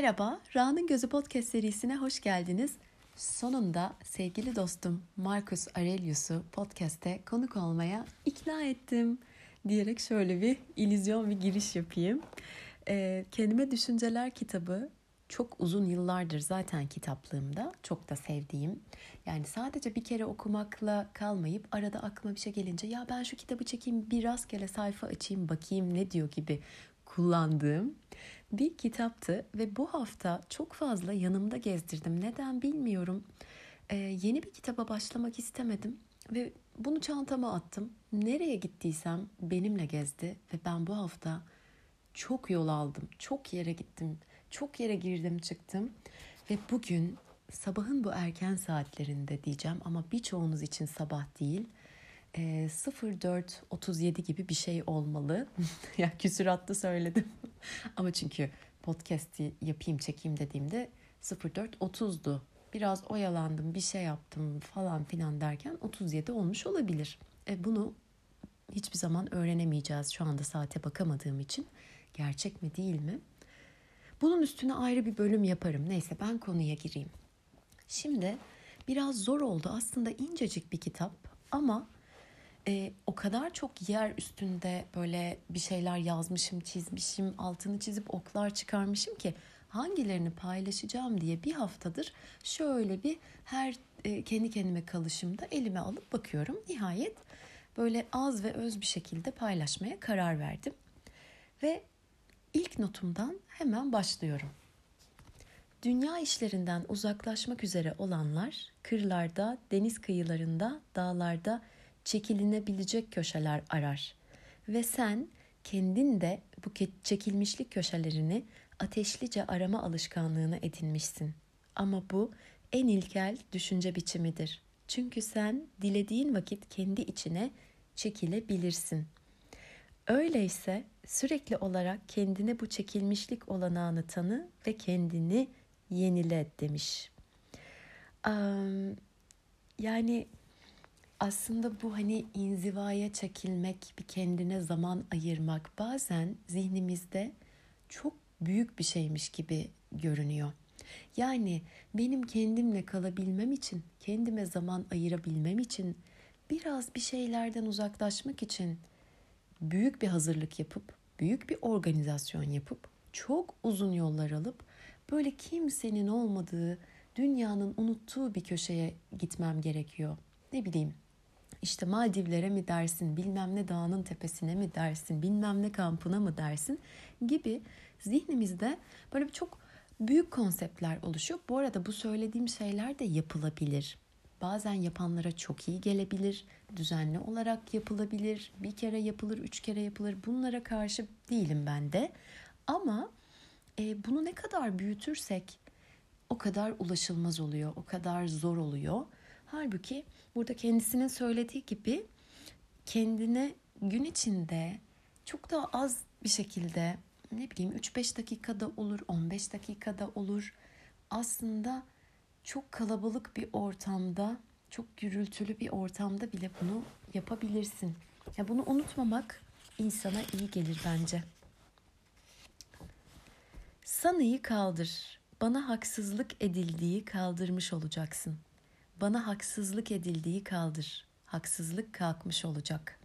Merhaba, Ra'nın Gözü Podcast serisine hoş geldiniz. Sonunda sevgili dostum Marcus Aurelius'u podcast'te konuk olmaya ikna ettim diyerek şöyle bir illüzyon bir giriş yapayım. Ee, Kendime Düşünceler kitabı çok uzun yıllardır zaten kitaplığımda çok da sevdiğim. Yani sadece bir kere okumakla kalmayıp arada aklıma bir şey gelince ya ben şu kitabı çekeyim bir rastgele sayfa açayım bakayım ne diyor gibi kullandığım bir kitaptı ve bu hafta çok fazla yanımda gezdirdim. Neden bilmiyorum. Ee, yeni bir kitaba başlamak istemedim ve bunu çantama attım. Nereye gittiysem benimle gezdi ve ben bu hafta çok yol aldım. Çok yere gittim. Çok yere girdim çıktım ve bugün sabahın bu erken saatlerinde diyeceğim ama birçoğunuz için sabah değil. E, 04.37 gibi bir şey olmalı. ya küsuratlı söyledim. ama çünkü podcast'i yapayım çekeyim dediğimde 04.30'du. Biraz oyalandım bir şey yaptım falan filan derken 37 olmuş olabilir. E, bunu hiçbir zaman öğrenemeyeceğiz şu anda saate bakamadığım için. Gerçek mi değil mi? Bunun üstüne ayrı bir bölüm yaparım. Neyse ben konuya gireyim. Şimdi biraz zor oldu. Aslında incecik bir kitap ama e, o kadar çok yer üstünde böyle bir şeyler yazmışım, çizmişim, altını çizip oklar çıkarmışım ki hangilerini paylaşacağım diye bir haftadır şöyle bir her e, kendi kendime kalışımda elime alıp bakıyorum. Nihayet böyle az ve öz bir şekilde paylaşmaya karar verdim. Ve ilk notumdan hemen başlıyorum. Dünya işlerinden uzaklaşmak üzere olanlar kırlarda, deniz kıyılarında, dağlarda çekilinebilecek köşeler arar. Ve sen kendin de bu çekilmişlik köşelerini ateşlice arama alışkanlığına edinmişsin. Ama bu en ilkel düşünce biçimidir. Çünkü sen dilediğin vakit kendi içine çekilebilirsin. Öyleyse sürekli olarak kendine bu çekilmişlik olanağını tanı ve kendini yenile demiş. Yani aslında bu hani inzivaya çekilmek, bir kendine zaman ayırmak bazen zihnimizde çok büyük bir şeymiş gibi görünüyor. Yani benim kendimle kalabilmem için, kendime zaman ayırabilmem için, biraz bir şeylerden uzaklaşmak için büyük bir hazırlık yapıp, büyük bir organizasyon yapıp, çok uzun yollar alıp böyle kimsenin olmadığı, dünyanın unuttuğu bir köşeye gitmem gerekiyor. Ne bileyim işte Maldivlere mi dersin, bilmem ne dağının tepesine mi dersin, bilmem ne kampına mı dersin gibi zihnimizde böyle çok büyük konseptler oluşuyor. Bu arada bu söylediğim şeyler de yapılabilir. Bazen yapanlara çok iyi gelebilir, düzenli olarak yapılabilir, bir kere yapılır, üç kere yapılır. Bunlara karşı değilim ben de. Ama e, bunu ne kadar büyütürsek o kadar ulaşılmaz oluyor, o kadar zor oluyor. Halbuki burada kendisinin söylediği gibi kendine gün içinde çok daha az bir şekilde ne bileyim 3-5 dakikada olur, 15 dakikada olur. Aslında çok kalabalık bir ortamda, çok gürültülü bir ortamda bile bunu yapabilirsin. Ya bunu unutmamak insana iyi gelir bence. Sanıyı kaldır. Bana haksızlık edildiği kaldırmış olacaksın. Bana haksızlık edildiği kaldır. Haksızlık kalkmış olacak.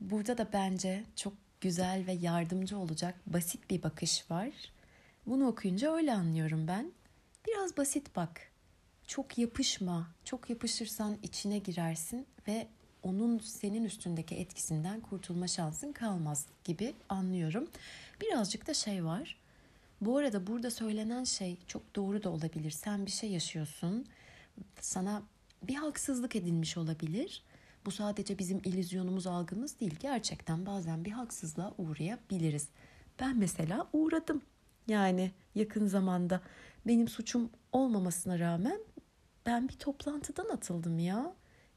Burada da bence çok güzel ve yardımcı olacak basit bir bakış var. Bunu okuyunca öyle anlıyorum ben. Biraz basit bak. Çok yapışma. Çok yapışırsan içine girersin ve onun senin üstündeki etkisinden kurtulma şansın kalmaz gibi anlıyorum. Birazcık da şey var. Bu arada burada söylenen şey çok doğru da olabilir. Sen bir şey yaşıyorsun. Sana bir haksızlık edilmiş olabilir. Bu sadece bizim illüzyonumuz, algımız değil. Gerçekten bazen bir haksızlığa uğrayabiliriz. Ben mesela uğradım. Yani yakın zamanda benim suçum olmamasına rağmen ben bir toplantıdan atıldım ya.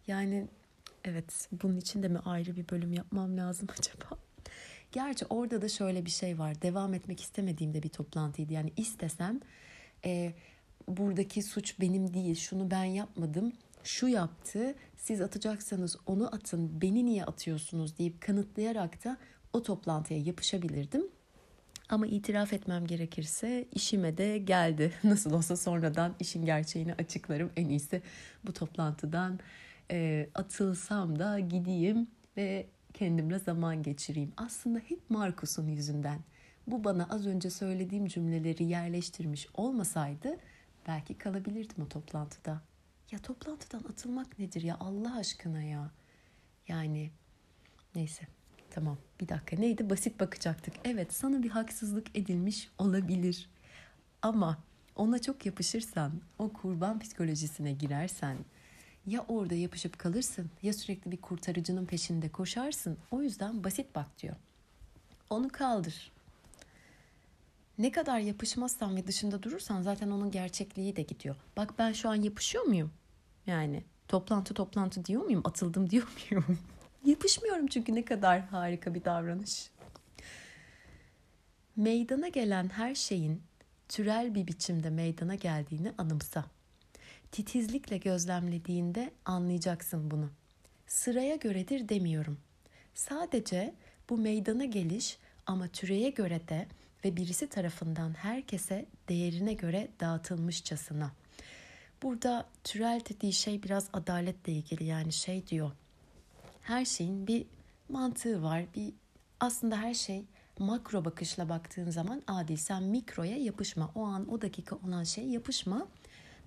Yani evet bunun için de mi ayrı bir bölüm yapmam lazım acaba? Gerçi orada da şöyle bir şey var. Devam etmek istemediğimde bir toplantıydı. Yani istesem e, buradaki suç benim değil, şunu ben yapmadım, şu yaptı, siz atacaksanız onu atın, beni niye atıyorsunuz deyip kanıtlayarak da o toplantıya yapışabilirdim. Ama itiraf etmem gerekirse işime de geldi. Nasıl olsa sonradan işin gerçeğini açıklarım. En iyisi bu toplantıdan e, atılsam da gideyim ve kendimle zaman geçireyim. Aslında hep Markus'un yüzünden. Bu bana az önce söylediğim cümleleri yerleştirmiş olmasaydı belki kalabilirdim o toplantıda. Ya toplantıdan atılmak nedir ya Allah aşkına ya. Yani neyse tamam bir dakika neydi basit bakacaktık. Evet sana bir haksızlık edilmiş olabilir. Ama ona çok yapışırsan, o kurban psikolojisine girersen ya orada yapışıp kalırsın ya sürekli bir kurtarıcının peşinde koşarsın. O yüzden basit bak diyor. Onu kaldır. Ne kadar yapışmazsan ve dışında durursan zaten onun gerçekliği de gidiyor. Bak ben şu an yapışıyor muyum? Yani toplantı toplantı diyor muyum? Atıldım diyor muyum? Yapışmıyorum çünkü ne kadar harika bir davranış. Meydana gelen her şeyin türel bir biçimde meydana geldiğini anımsa. Titizlikle gözlemlediğinde anlayacaksın bunu. Sıraya göredir demiyorum. Sadece bu meydana geliş ama türeye göre de ve birisi tarafından herkese değerine göre dağıtılmışçasına. Burada türel dediği şey biraz adaletle ilgili yani şey diyor. Her şeyin bir mantığı var. Bir aslında her şey makro bakışla baktığın zaman adil. Sen mikroya yapışma. O an o dakika olan şey yapışma.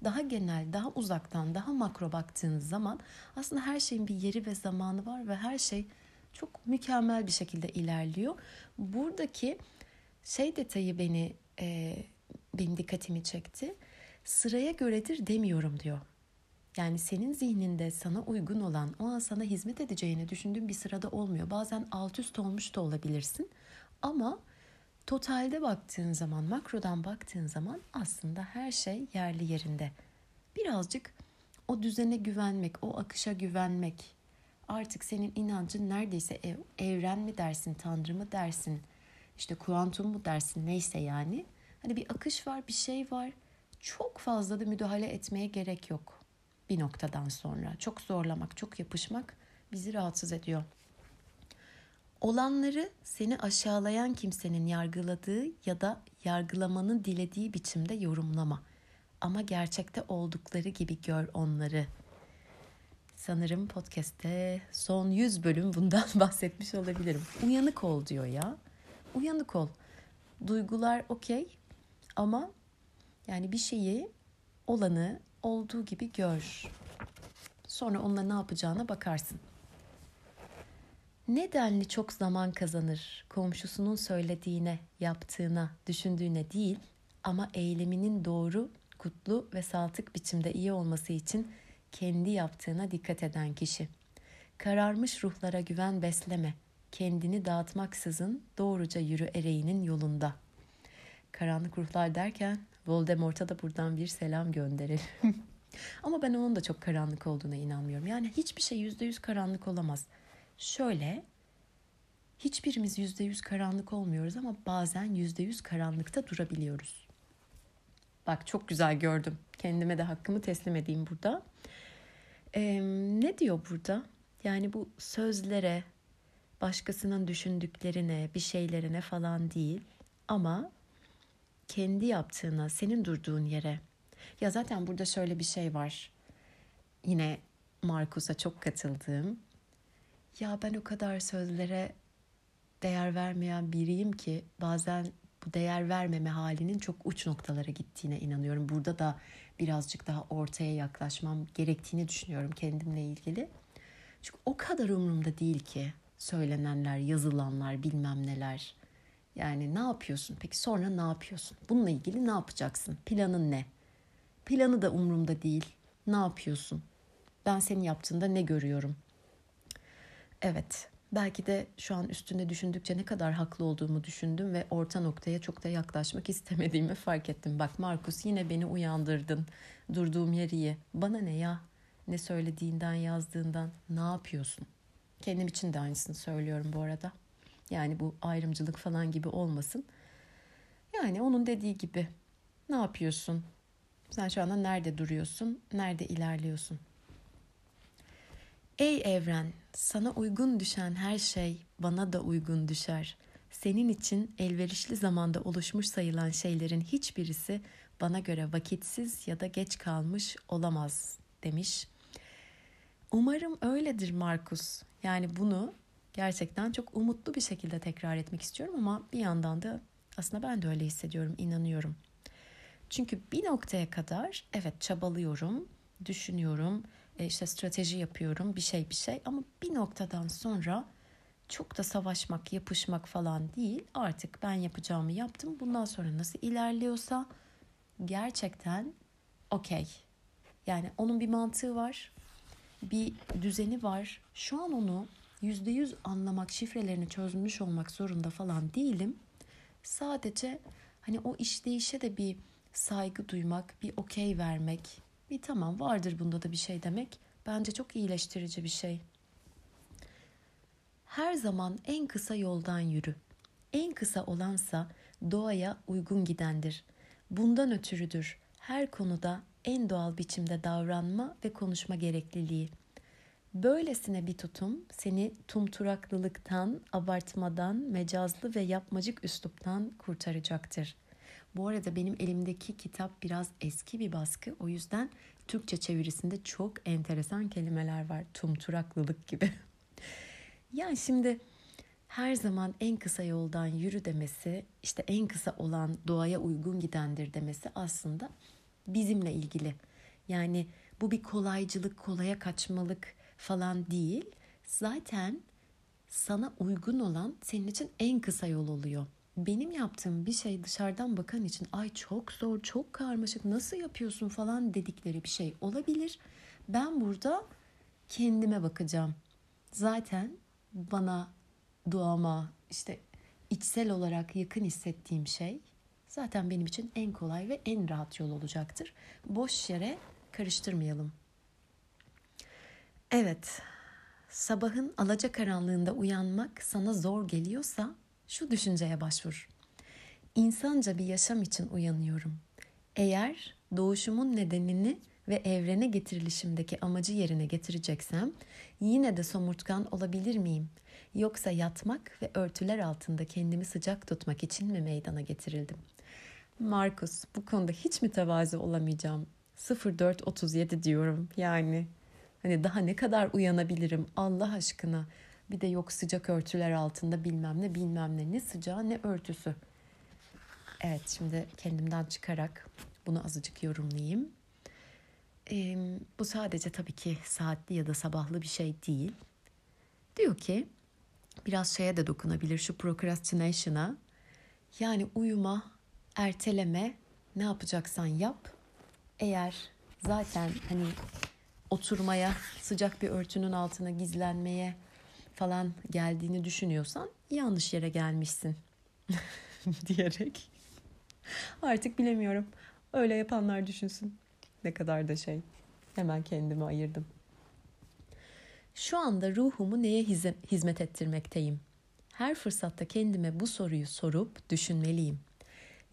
Daha genel, daha uzaktan, daha makro baktığın zaman aslında her şeyin bir yeri ve zamanı var ve her şey çok mükemmel bir şekilde ilerliyor. Buradaki şey detayı beni e, benim dikkatimi çekti. Sıraya göredir demiyorum diyor. Yani senin zihninde sana uygun olan, o an sana hizmet edeceğini düşündüğün bir sırada olmuyor. Bazen alt üst olmuş da olabilirsin. Ama totalde baktığın zaman, makrodan baktığın zaman aslında her şey yerli yerinde. Birazcık o düzene güvenmek, o akışa güvenmek. Artık senin inancın neredeyse ev, evren mi dersin, tanrı mı dersin, işte kuantum mu dersin neyse yani. Hani bir akış var, bir şey var. Çok fazla da müdahale etmeye gerek yok bir noktadan sonra. Çok zorlamak, çok yapışmak bizi rahatsız ediyor. Olanları seni aşağılayan kimsenin yargıladığı ya da yargılamanın dilediği biçimde yorumlama. Ama gerçekte oldukları gibi gör onları. Sanırım podcast'te son 100 bölüm bundan bahsetmiş olabilirim. Uyanık ol diyor ya. Uyanık ol. Duygular okey ama yani bir şeyi olanı olduğu gibi gör. Sonra onunla ne yapacağına bakarsın. Nedenli çok zaman kazanır komşusunun söylediğine, yaptığına, düşündüğüne değil ama eyleminin doğru, kutlu ve saltık biçimde iyi olması için kendi yaptığına dikkat eden kişi. Kararmış ruhlara güven besleme, kendini dağıtmaksızın doğruca yürü ereğinin yolunda. Karanlık ruhlar derken Voldemort'a da buradan bir selam gönderelim. Ama ben onun da çok karanlık olduğuna inanmıyorum. Yani hiçbir şey yüzde yüz karanlık olamaz. Şöyle, hiçbirimiz yüzde yüz karanlık olmuyoruz ama bazen yüzde yüz karanlıkta durabiliyoruz. Bak çok güzel gördüm. Kendime de hakkımı teslim edeyim burada. Ee, ne diyor burada? Yani bu sözlere, başkasının düşündüklerine, bir şeylerine falan değil ama kendi yaptığına, senin durduğun yere. Ya zaten burada şöyle bir şey var. Yine Markus'a çok katıldığım. Ya ben o kadar sözlere değer vermeyen biriyim ki bazen bu değer vermeme halinin çok uç noktalara gittiğine inanıyorum. Burada da birazcık daha ortaya yaklaşmam gerektiğini düşünüyorum kendimle ilgili. Çünkü o kadar umurumda değil ki söylenenler, yazılanlar, bilmem neler. Yani ne yapıyorsun? Peki sonra ne yapıyorsun? Bununla ilgili ne yapacaksın? Planın ne? Planı da umurumda değil. Ne yapıyorsun? Ben senin yaptığında ne görüyorum? Evet, belki de şu an üstünde düşündükçe ne kadar haklı olduğumu düşündüm ve orta noktaya çok da yaklaşmak istemediğimi fark ettim. Bak Markus yine beni uyandırdın. Durduğum yer iyi. Bana ne ya? Ne söylediğinden, yazdığından ne yapıyorsun? Kendim için de aynısını söylüyorum bu arada. Yani bu ayrımcılık falan gibi olmasın. Yani onun dediği gibi ne yapıyorsun? Sen şu anda nerede duruyorsun? Nerede ilerliyorsun? Ey evren, sana uygun düşen her şey bana da uygun düşer. senin için elverişli zamanda oluşmuş sayılan şeylerin hiçbirisi bana göre vakitsiz ya da geç kalmış olamaz demiş. Umarım öyledir Markus. Yani bunu gerçekten çok umutlu bir şekilde tekrar etmek istiyorum ama bir yandan da aslında ben de öyle hissediyorum, inanıyorum. Çünkü bir noktaya kadar evet çabalıyorum, düşünüyorum, işte strateji yapıyorum, bir şey bir şey ama bir noktadan sonra çok da savaşmak, yapışmak falan değil. Artık ben yapacağımı yaptım. Bundan sonra nasıl ilerliyorsa gerçekten okey. Yani onun bir mantığı var. Bir düzeni var. Şu an onu yüzde yüz anlamak, şifrelerini çözmüş olmak zorunda falan değilim. Sadece hani o işleyişe de bir saygı duymak, bir okey vermek, bir tamam vardır bunda da bir şey demek bence çok iyileştirici bir şey. Her zaman en kısa yoldan yürü. En kısa olansa doğaya uygun gidendir. Bundan ötürüdür her konuda en doğal biçimde davranma ve konuşma gerekliliği. Böylesine bir tutum seni tumturaklılıktan, abartmadan, mecazlı ve yapmacık üsluptan kurtaracaktır. Bu arada benim elimdeki kitap biraz eski bir baskı. O yüzden Türkçe çevirisinde çok enteresan kelimeler var. Tumturaklılık gibi. yani şimdi her zaman en kısa yoldan yürü demesi, işte en kısa olan doğaya uygun gidendir demesi aslında bizimle ilgili. Yani bu bir kolaycılık, kolaya kaçmalık falan değil. Zaten sana uygun olan senin için en kısa yol oluyor. Benim yaptığım bir şey dışarıdan bakan için ay çok zor, çok karmaşık, nasıl yapıyorsun falan dedikleri bir şey olabilir. Ben burada kendime bakacağım. Zaten bana duama işte içsel olarak yakın hissettiğim şey zaten benim için en kolay ve en rahat yol olacaktır. Boş yere karıştırmayalım. Evet, sabahın alacakaranlığında uyanmak sana zor geliyorsa şu düşünceye başvur. İnsanca bir yaşam için uyanıyorum. Eğer doğuşumun nedenini ve evrene getirilişimdeki amacı yerine getireceksem yine de somurtkan olabilir miyim? Yoksa yatmak ve örtüler altında kendimi sıcak tutmak için mi meydana getirildim? Markus bu konuda hiç mütevazi olamayacağım. 0437 diyorum yani. Hani daha ne kadar uyanabilirim Allah aşkına. Bir de yok sıcak örtüler altında bilmem ne bilmem ne. Ne sıcağı ne örtüsü. Evet şimdi kendimden çıkarak bunu azıcık yorumlayayım. Ee, bu sadece tabii ki saatli ya da sabahlı bir şey değil. Diyor ki biraz şeye de dokunabilir şu procrastination'a. Yani uyuma, erteleme, ne yapacaksan yap. Eğer zaten hani oturmaya, sıcak bir örtünün altına gizlenmeye falan geldiğini düşünüyorsan yanlış yere gelmişsin diyerek artık bilemiyorum. Öyle yapanlar düşünsün. Ne kadar da şey. Hemen kendimi ayırdım. Şu anda ruhumu neye hizmet ettirmekteyim? Her fırsatta kendime bu soruyu sorup düşünmeliyim.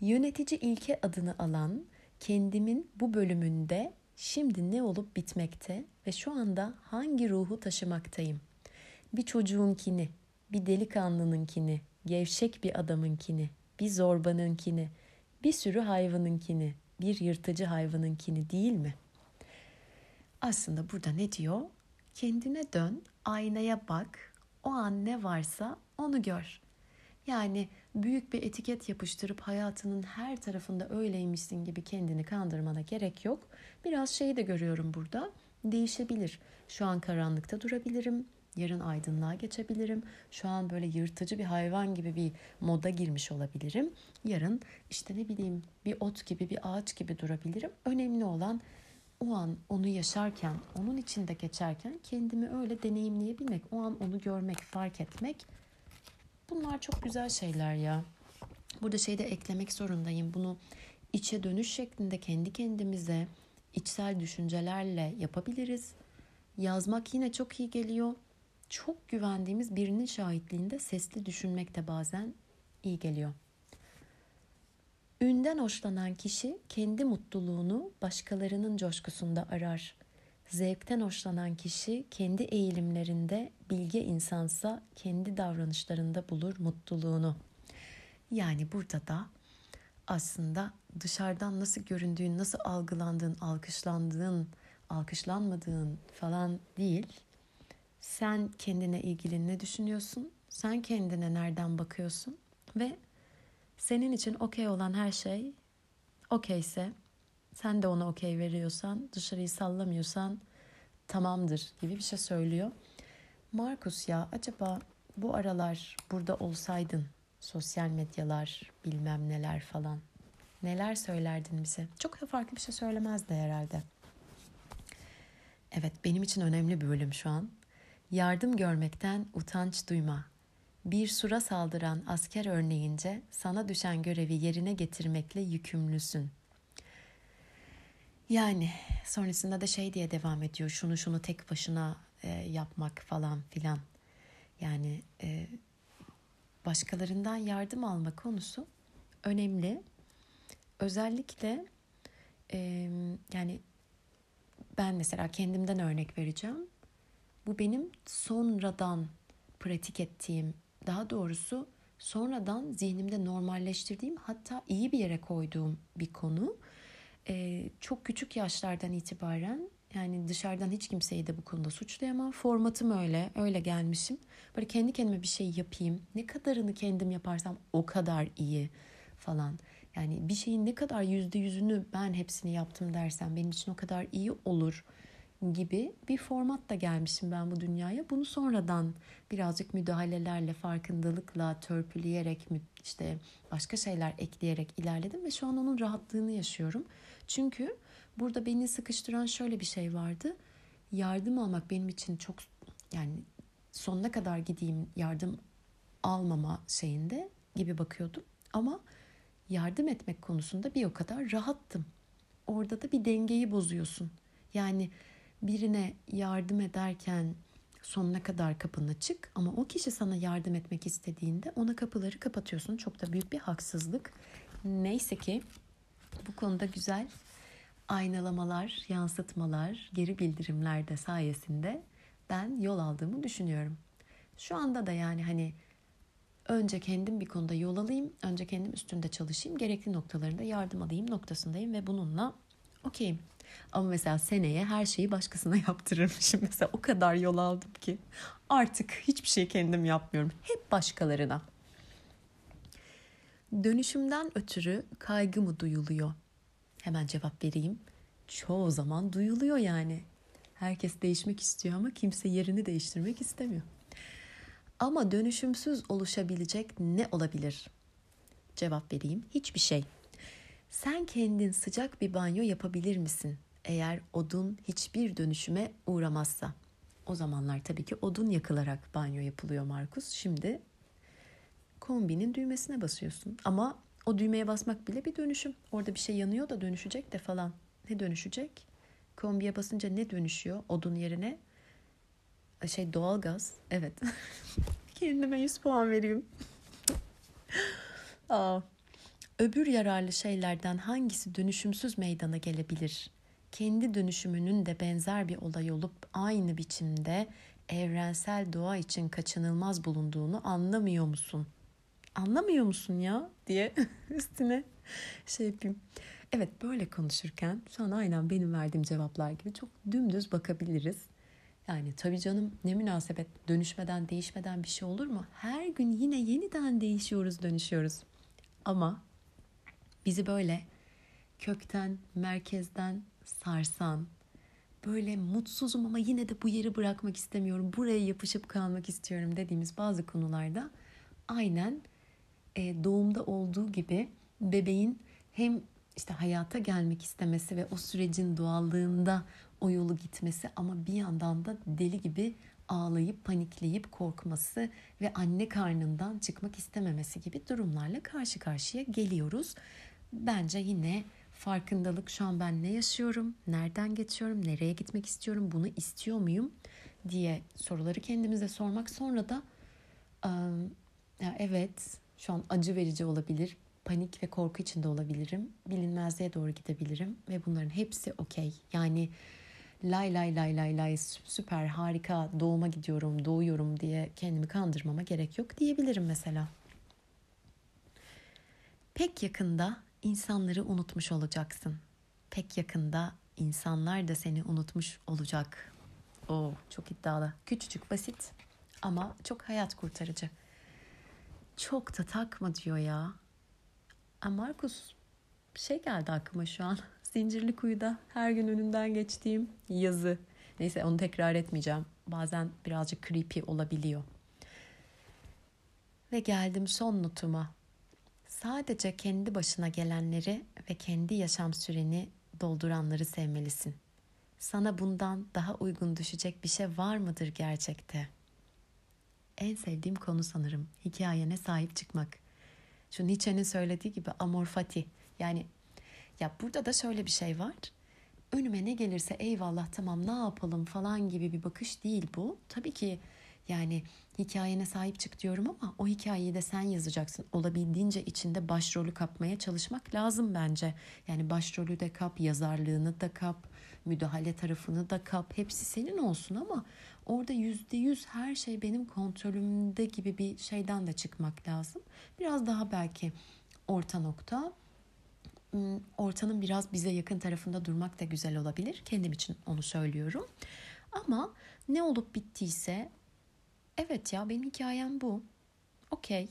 Yönetici ilke adını alan kendimin bu bölümünde şimdi ne olup bitmekte ve şu anda hangi ruhu taşımaktayım? Bir çocuğunkini, bir delikanlınınkini, gevşek bir adamınkini, bir zorbanınkini, bir sürü hayvanınkini, bir yırtıcı hayvanınkini değil mi? Aslında burada ne diyor? Kendine dön, aynaya bak, o an ne varsa onu gör. Yani büyük bir etiket yapıştırıp hayatının her tarafında öyleymişsin gibi kendini kandırmana gerek yok. Biraz şeyi de görüyorum burada. Değişebilir. Şu an karanlıkta durabilirim. Yarın aydınlığa geçebilirim. Şu an böyle yırtıcı bir hayvan gibi bir moda girmiş olabilirim. Yarın işte ne bileyim bir ot gibi bir ağaç gibi durabilirim. Önemli olan o an onu yaşarken, onun içinde geçerken kendimi öyle deneyimleyebilmek, o an onu görmek, fark etmek. Bunlar çok güzel şeyler ya. Burada şey de eklemek zorundayım. Bunu içe dönüş şeklinde kendi kendimize içsel düşüncelerle yapabiliriz. Yazmak yine çok iyi geliyor çok güvendiğimiz birinin şahitliğinde sesli düşünmek de bazen iyi geliyor. Ünden hoşlanan kişi kendi mutluluğunu başkalarının coşkusunda arar. Zevkten hoşlanan kişi kendi eğilimlerinde bilge insansa kendi davranışlarında bulur mutluluğunu Yani burada da aslında dışarıdan nasıl göründüğün, nasıl algılandığın, alkışlandığın, alkışlanmadığın falan değil. Sen kendine ilgili ne düşünüyorsun? Sen kendine nereden bakıyorsun? Ve senin için okey olan her şey okeyse, sen de ona okey veriyorsan, dışarıyı sallamıyorsan tamamdır gibi bir şey söylüyor. Markus ya acaba bu aralar burada olsaydın sosyal medyalar bilmem neler falan neler söylerdin bize? Çok da farklı bir şey söylemezdi herhalde. Evet benim için önemli bir bölüm şu an. Yardım görmekten utanç duyma. Bir sura saldıran asker örneğince sana düşen görevi yerine getirmekle yükümlüsün. Yani sonrasında da şey diye devam ediyor. Şunu şunu tek başına e, yapmak falan filan. Yani e, başkalarından yardım alma konusu önemli. Özellikle e, yani ben mesela kendimden örnek vereceğim. Bu benim sonradan pratik ettiğim, daha doğrusu sonradan zihnimde normalleştirdiğim hatta iyi bir yere koyduğum bir konu. Ee, çok küçük yaşlardan itibaren yani dışarıdan hiç kimseyi de bu konuda suçlayamam. Formatım öyle, öyle gelmişim. Böyle kendi kendime bir şey yapayım. Ne kadarını kendim yaparsam o kadar iyi falan. Yani bir şeyin ne kadar yüzde yüzünü ben hepsini yaptım dersem benim için o kadar iyi olur gibi bir formatla gelmişim ben bu dünyaya. Bunu sonradan birazcık müdahalelerle, farkındalıkla, törpüleyerek, işte başka şeyler ekleyerek ilerledim ve şu an onun rahatlığını yaşıyorum. Çünkü burada beni sıkıştıran şöyle bir şey vardı. Yardım almak benim için çok yani sonuna kadar gideyim yardım almama şeyinde gibi bakıyordum. Ama yardım etmek konusunda bir o kadar rahattım. Orada da bir dengeyi bozuyorsun. Yani birine yardım ederken sonuna kadar kapın açık ama o kişi sana yardım etmek istediğinde ona kapıları kapatıyorsun. Çok da büyük bir haksızlık. Neyse ki bu konuda güzel aynalamalar, yansıtmalar, geri bildirimler de sayesinde ben yol aldığımı düşünüyorum. Şu anda da yani hani önce kendim bir konuda yol alayım, önce kendim üstünde çalışayım, gerekli noktalarında yardım alayım noktasındayım ve bununla okeyim. Ama mesela seneye her şeyi başkasına yaptırırmışım. Mesela o kadar yol aldım ki artık hiçbir şey kendim yapmıyorum. Hep başkalarına. Dönüşümden ötürü kaygı mı duyuluyor? Hemen cevap vereyim. Çoğu zaman duyuluyor yani. Herkes değişmek istiyor ama kimse yerini değiştirmek istemiyor. Ama dönüşümsüz oluşabilecek ne olabilir? Cevap vereyim. Hiçbir şey. Sen kendin sıcak bir banyo yapabilir misin? Eğer odun hiçbir dönüşüme uğramazsa. O zamanlar tabii ki odun yakılarak banyo yapılıyor Markus. Şimdi kombinin düğmesine basıyorsun. Ama o düğmeye basmak bile bir dönüşüm. Orada bir şey yanıyor da dönüşecek de falan. Ne dönüşecek? Kombiye basınca ne dönüşüyor odun yerine? Şey doğalgaz. Evet. Kendime 100 puan vereyim. Aa, öbür yararlı şeylerden hangisi dönüşümsüz meydana gelebilir? Kendi dönüşümünün de benzer bir olay olup aynı biçimde evrensel doğa için kaçınılmaz bulunduğunu anlamıyor musun? Anlamıyor musun ya diye üstüne şey yapayım. Evet böyle konuşurken şu an aynen benim verdiğim cevaplar gibi çok dümdüz bakabiliriz. Yani tabii canım ne münasebet dönüşmeden değişmeden bir şey olur mu? Her gün yine yeniden değişiyoruz dönüşüyoruz. Ama bizi böyle kökten, merkezden sarsan, böyle mutsuzum ama yine de bu yeri bırakmak istemiyorum, buraya yapışıp kalmak istiyorum dediğimiz bazı konularda aynen e, doğumda olduğu gibi bebeğin hem işte hayata gelmek istemesi ve o sürecin doğallığında o yolu gitmesi ama bir yandan da deli gibi ağlayıp panikleyip korkması ve anne karnından çıkmak istememesi gibi durumlarla karşı karşıya geliyoruz. Bence yine farkındalık şu an ben ne yaşıyorum, nereden geçiyorum, nereye gitmek istiyorum, bunu istiyor muyum diye soruları kendimize sormak. Sonra da evet şu an acı verici olabilir, panik ve korku içinde olabilirim, bilinmezliğe doğru gidebilirim ve bunların hepsi okey. Yani lay lay lay lay lay süper harika doğuma gidiyorum, doğuyorum diye kendimi kandırmama gerek yok diyebilirim mesela. Pek yakında insanları unutmuş olacaksın. Pek yakında insanlar da seni unutmuş olacak. Oo, çok iddialı. Küçücük, basit ama çok hayat kurtarıcı. Çok da takma diyor ya. Ama Markus şey geldi aklıma şu an. Zincirli kuyuda her gün önünden geçtiğim yazı. Neyse onu tekrar etmeyeceğim. Bazen birazcık creepy olabiliyor. Ve geldim son notuma. Sadece kendi başına gelenleri ve kendi yaşam süreni dolduranları sevmelisin. Sana bundan daha uygun düşecek bir şey var mıdır gerçekte? En sevdiğim konu sanırım hikayene sahip çıkmak. Şu Nietzsche'nin söylediği gibi amor fati. Yani ya burada da şöyle bir şey var. Önüme ne gelirse eyvallah tamam ne yapalım falan gibi bir bakış değil bu. Tabii ki yani hikayene sahip çık diyorum ama o hikayeyi de sen yazacaksın. Olabildiğince içinde başrolü kapmaya çalışmak lazım bence. Yani başrolü de kap, yazarlığını da kap, müdahale tarafını da kap. Hepsi senin olsun ama orada yüzde yüz her şey benim kontrolümde gibi bir şeyden de çıkmak lazım. Biraz daha belki orta nokta hmm, ortanın biraz bize yakın tarafında durmak da güzel olabilir. Kendim için onu söylüyorum. Ama ne olup bittiyse evet ya benim hikayem bu. Okey.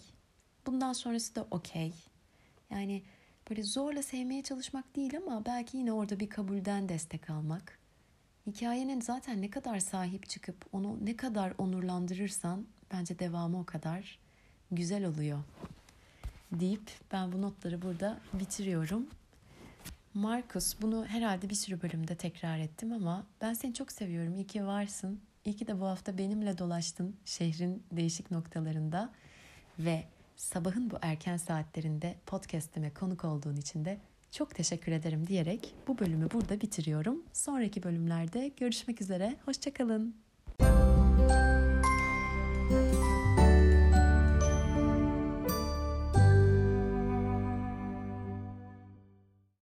Bundan sonrası da okey. Yani böyle zorla sevmeye çalışmak değil ama belki yine orada bir kabulden destek almak. Hikayenin zaten ne kadar sahip çıkıp onu ne kadar onurlandırırsan bence devamı o kadar güzel oluyor. Deyip ben bu notları burada bitiriyorum. Markus bunu herhalde bir sürü bölümde tekrar ettim ama ben seni çok seviyorum. İyi ki varsın. İyi ki de bu hafta benimle dolaştın şehrin değişik noktalarında ve sabahın bu erken saatlerinde podcast'ime konuk olduğun için de çok teşekkür ederim diyerek bu bölümü burada bitiriyorum. Sonraki bölümlerde görüşmek üzere. Hoşçakalın.